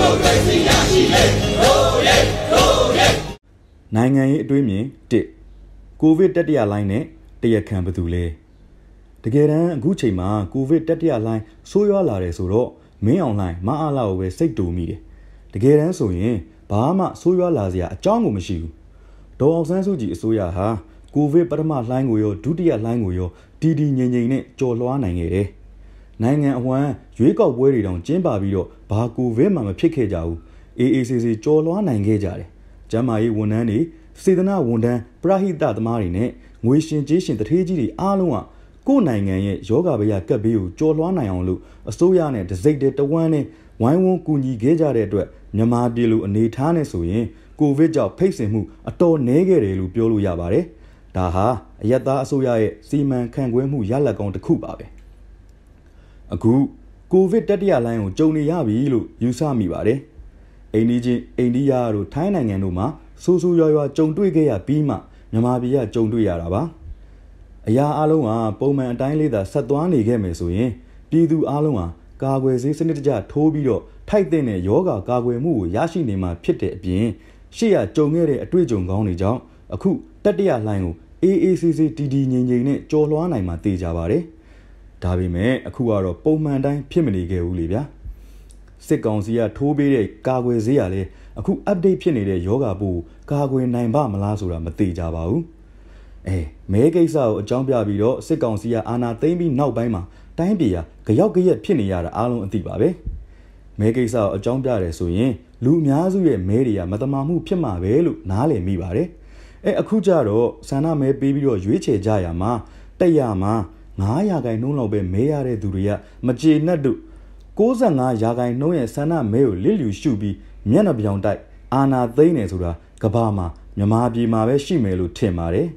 မိုကရေစီရရှိလေရိုးရဲရိုးရဲနိုင်ငံရေးအတွေးမြင်1ကိုဗစ်တတိယလိုင်းနဲ့တရခံဘယ်သူလဲတကယ်တမ်းအခုချိန်မှာကိုဗစ်တတိယလိုင်းဆိုးရွားလာတယ်ဆိုတော့မင်းအောင်လှိုင်မအားလာကိုပဲစိတ်တူမိတယ်တကယ်တမ်းဆိုရင်ဘာမှဆိုးရွားလာစရာအကြောင်းကိုမရှိဘူးဒေါ်အောင်ဆန်းစုကြည်အစိုးရဟာကိုဗစ်ပထမလှိုင်းကိုရောဒုတိယလှိုင်းကိုရောတီတီငြိမ်ငြိမ်နဲ့ကြော်လွှားနိုင်ခဲ့တယ်နိုင်ငံအဝမ်းရွေးကောက်ပွဲတွေတောင်ကျင်းပပြီးတော့ ဘာကိုဗစ်မှမဖြစ်ခဲ့ကြဘူး AACC ကြော်လွှားနိုင်ခဲ့ကြတယ်ကျမ်းမာရေးဝန်ထမ်းတွေစေတနာဝန်ထမ်းပရဟိတသမားတွေနဲ့ငွေရှင်ကြေးရှင်တထေးကြီးတွေအားလုံးကကိုယ့်နိုင်ငံရဲ့ယောဂဗေယကပ်ဘေးကိုကြော်လွှားနိုင်အောင်လို့အစိုးရနဲ့ဒစိတ်တဲ့တဝမ်းနဲ့ဝိုင်းဝန်းကူညီခဲ့ကြတဲ့အတွက်မြန်မာပြည်လိုအနေထားနဲ့ဆိုရင်ကိုဗစ်ကြောင့်ဖိတ်စင်မှုအတော်နည်းခဲ့တယ်လို့ပြောလို့ရပါတယ်။ဒါဟာအယက်သားအစိုးရရဲ့စီမံခန့်ခွဲမှုရလဒ်ကောင်းတစ်ခုပါပဲ။အခု ကိုဗစ်တတိယလိုင်းကိုကြုံနေရပြီလို့ယူဆမိပါတယ်။အိန္ဒိချင်းအိန္ဒိယတို့ထိုင်းနိုင်ငံတို့မှာဆိုးဆိုးရွားရွားကြုံတွေ့ခဲ့ရပြီးမှမြန်မာပြည်ကကြုံတွေ့ရတာပါအရာအလုံးကပုံမှန်အတိုင်းလေးသာဆက်သွားနေခဲ့မယ်ဆိုရင်ပြည်သူအလုံးဟာကာကွယ်ဆေးစနစ်တကျထိုးပြီးတော့ထိုက်တဲ့နဲ့ယောဂကာကွယ်မှုကိုရရှိနေမှာဖြစ်တဲ့အပြင်ရှေ့ရကြုံခဲ့တဲ့အတွေ့အကြုံကောင်းတွေကြောင့်အခုတတိယလှိုင်းကို AACC TD ငြိမ်ငြိမ်နဲ့ကြော်လွှားနိုင်မှာသိကြပါတယ် ဒါပေမဲ့အခုကတော့ပုံမှန်တိုင်းဖြစ်မနေခဲ့ဘူးလေဗျာစစ်ကောင်စီကထိုးပေးတဲ့ကာကွယ်ဆေးရလဲအခု update ဖြစ်နေတဲ့ယောဂပို့ကာကွယ်နိုင်ပါမလားဆိုတာမသိကြပါဘူးအဲမဲကိစ္စကိုအကြောင်းပြပြီးတော့စစ်ကောင်စီကအာဏာသိမ်းပြီးနောက်ပိုင်းမှာတိုင်းပြည်ကကြောက်ကြရက်ဖြစ်နေရတာအားလုံးအသိပါပဲမဲကိစ္စကိုအကြောင်းပြတယ်ဆိုရင်လူအများစုရဲ့မဲတွေကမတမာမှုဖြစ်မှာပဲလို့နားလည်မိပါတယ်အဲအခုကျတော့ဆန္ဒမဲပေးပြီးတော့ရွေးချယ်ကြရမှာတက်ရမှာ 900ခိုင်နှုန်းလောက်ပဲမဲရတဲ့သူတွေကမကြေနပ်တို့65ရာခိုင်နှုန်းရဲ့ဆန္ဒမဲကိုလစ်လျူရှုပြီးမျက်နှာပြောင်တိုက်အာနာသိမ့်နေဆိုတာကဘာမှာမြန်မာပြည်မှာပဲရှိမယ်လို့ထင်ပါတယ်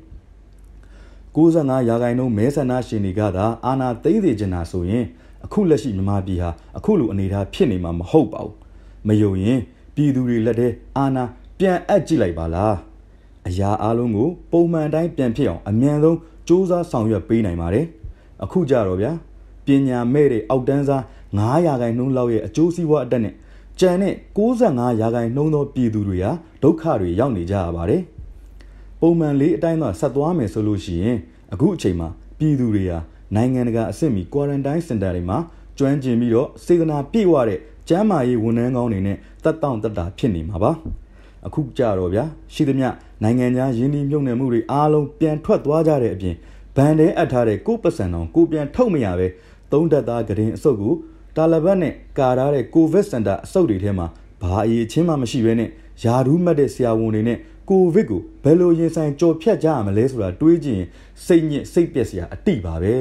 65ရာခိုင်နှုန်းမဲဆန္ဒရှင်တွေကသာအာနာသိမ့်စေချင်တာဆိုရင်အခုလက်ရှိမြန်မာပြည်ဟာအခုလိုအနေအထားဖြစ်နေမှာမဟုတ်ပါဘူးမယုံရင်ပြည်သူတွေလက်ထဲအာနာပြန်အပ်ကြည့်လိုက်ပါလားအရာအလုံးကိုပုံမှန်တိုင်းပြန်ဖြစ်အောင်အမြန်ဆုံးစူးစမ်းဆောင်ရွက်ပေးနိုင်ပါတယ် အခုကြတော့ဗျာပညာမဲ့တဲ့အောက်တန်းစား900ခိုင်နှုန်းလောက်ရဲ့အကျိုးစီးပွားအတက်နဲ့ကြံတဲ့65ရာခိုင်နှုန်းသောပြည်သူတွေဟာဒုက္ခတွေရောက်နေကြရပါတယ်။ပုံမှန်လေးအတိုင်းသာဆက်သွားမယ်ဆိုလို့ရှိရင်အခုအချိန်မှာပြည်သူတွေဟာနိုင်ငံတကာအဆင့်မီ quarantine center တွေမှာကျွမ်းကျင်ပြီးတော့စေတနာပြည့်ဝတဲ့ကျန်းမာရေးဝန်ထမ်းကောင်းတွေနဲ့တက်တောင့်တက်တာဖြစ်နေမှာပါ။အခုကြတော့ဗျာရှိသမျှနိုင်ငံခြားယင်းဒီမြုပ်နှံမှုတွေအားလုံးပြန်ထွက်သွားကြတဲ့အပြင် ဗန်တဲအပ်ထားတဲ့ကိုပစံတော်ကိုပြန်ထုတ်မရပဲသုံးတက်သားကရင်အစုပ်ကိုတာလဘတ်နဲ့ကာထားတဲ့ကိုဗစ်စင်တာအစုပ်တွေထဲမှာဘာအရေးချင်းမှမရှိဘဲနဲ့ယာဒူးမှတ်တဲ့ဆရာဝန်တွေနဲ့ကိုဗစ်ကိုဘယ်လိုရင်ဆိုင်ကြော်ဖြတ်ကြရမလဲဆိုတာတွေးကြည့်ရင်စိတ်ညစ်စိတ်ပျက်စရာအတိပါပဲ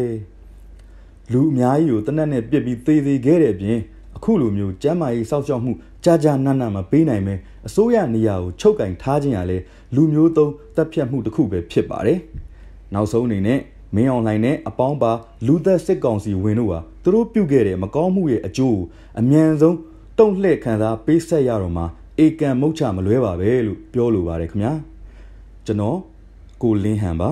လူအများကြီးကိုတနက်နဲ့ပြစ်ပြီးသေသေးခဲ့တဲ့အပြင်အခုလိုမျိုးကျမ်းမာရေးစောင့်ရှောက်မှုကြာကြာနတ်နတ်မပေးနိုင်ပဲအစိုးရနေရာကိုချုပ်ကင်ထားခြင်းရလဲလူမျိုးသုံးတပ်ဖြတ်မှုတစ်ခုပဲဖြစ်ပါတယ် နောက်ဆုံးအနေနဲ့မင်းအောင်လှိုင်နဲ့အပေါင်းပါလူသက်စစ်ကောင်စီဝင်တို့ဟာသူတို့ပြုတ်ခဲ့တဲ့မကောင်းမှုရဲ့အကျိုးကိုအမြန်ဆုံးတုံ့လှည့်ခံစားပေးဆက်ရတော့မှာအေကံမုတ်ချမလွဲပါပဲလို့ပြောလိုပါတယ်ခင်ဗျာကျွန်တော်ကိုလင်းဟန်ပါ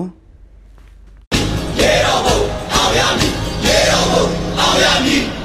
ရေတော်ဘုံအောင်ရမည်ရေတော်ဘုံအောင်ရမည်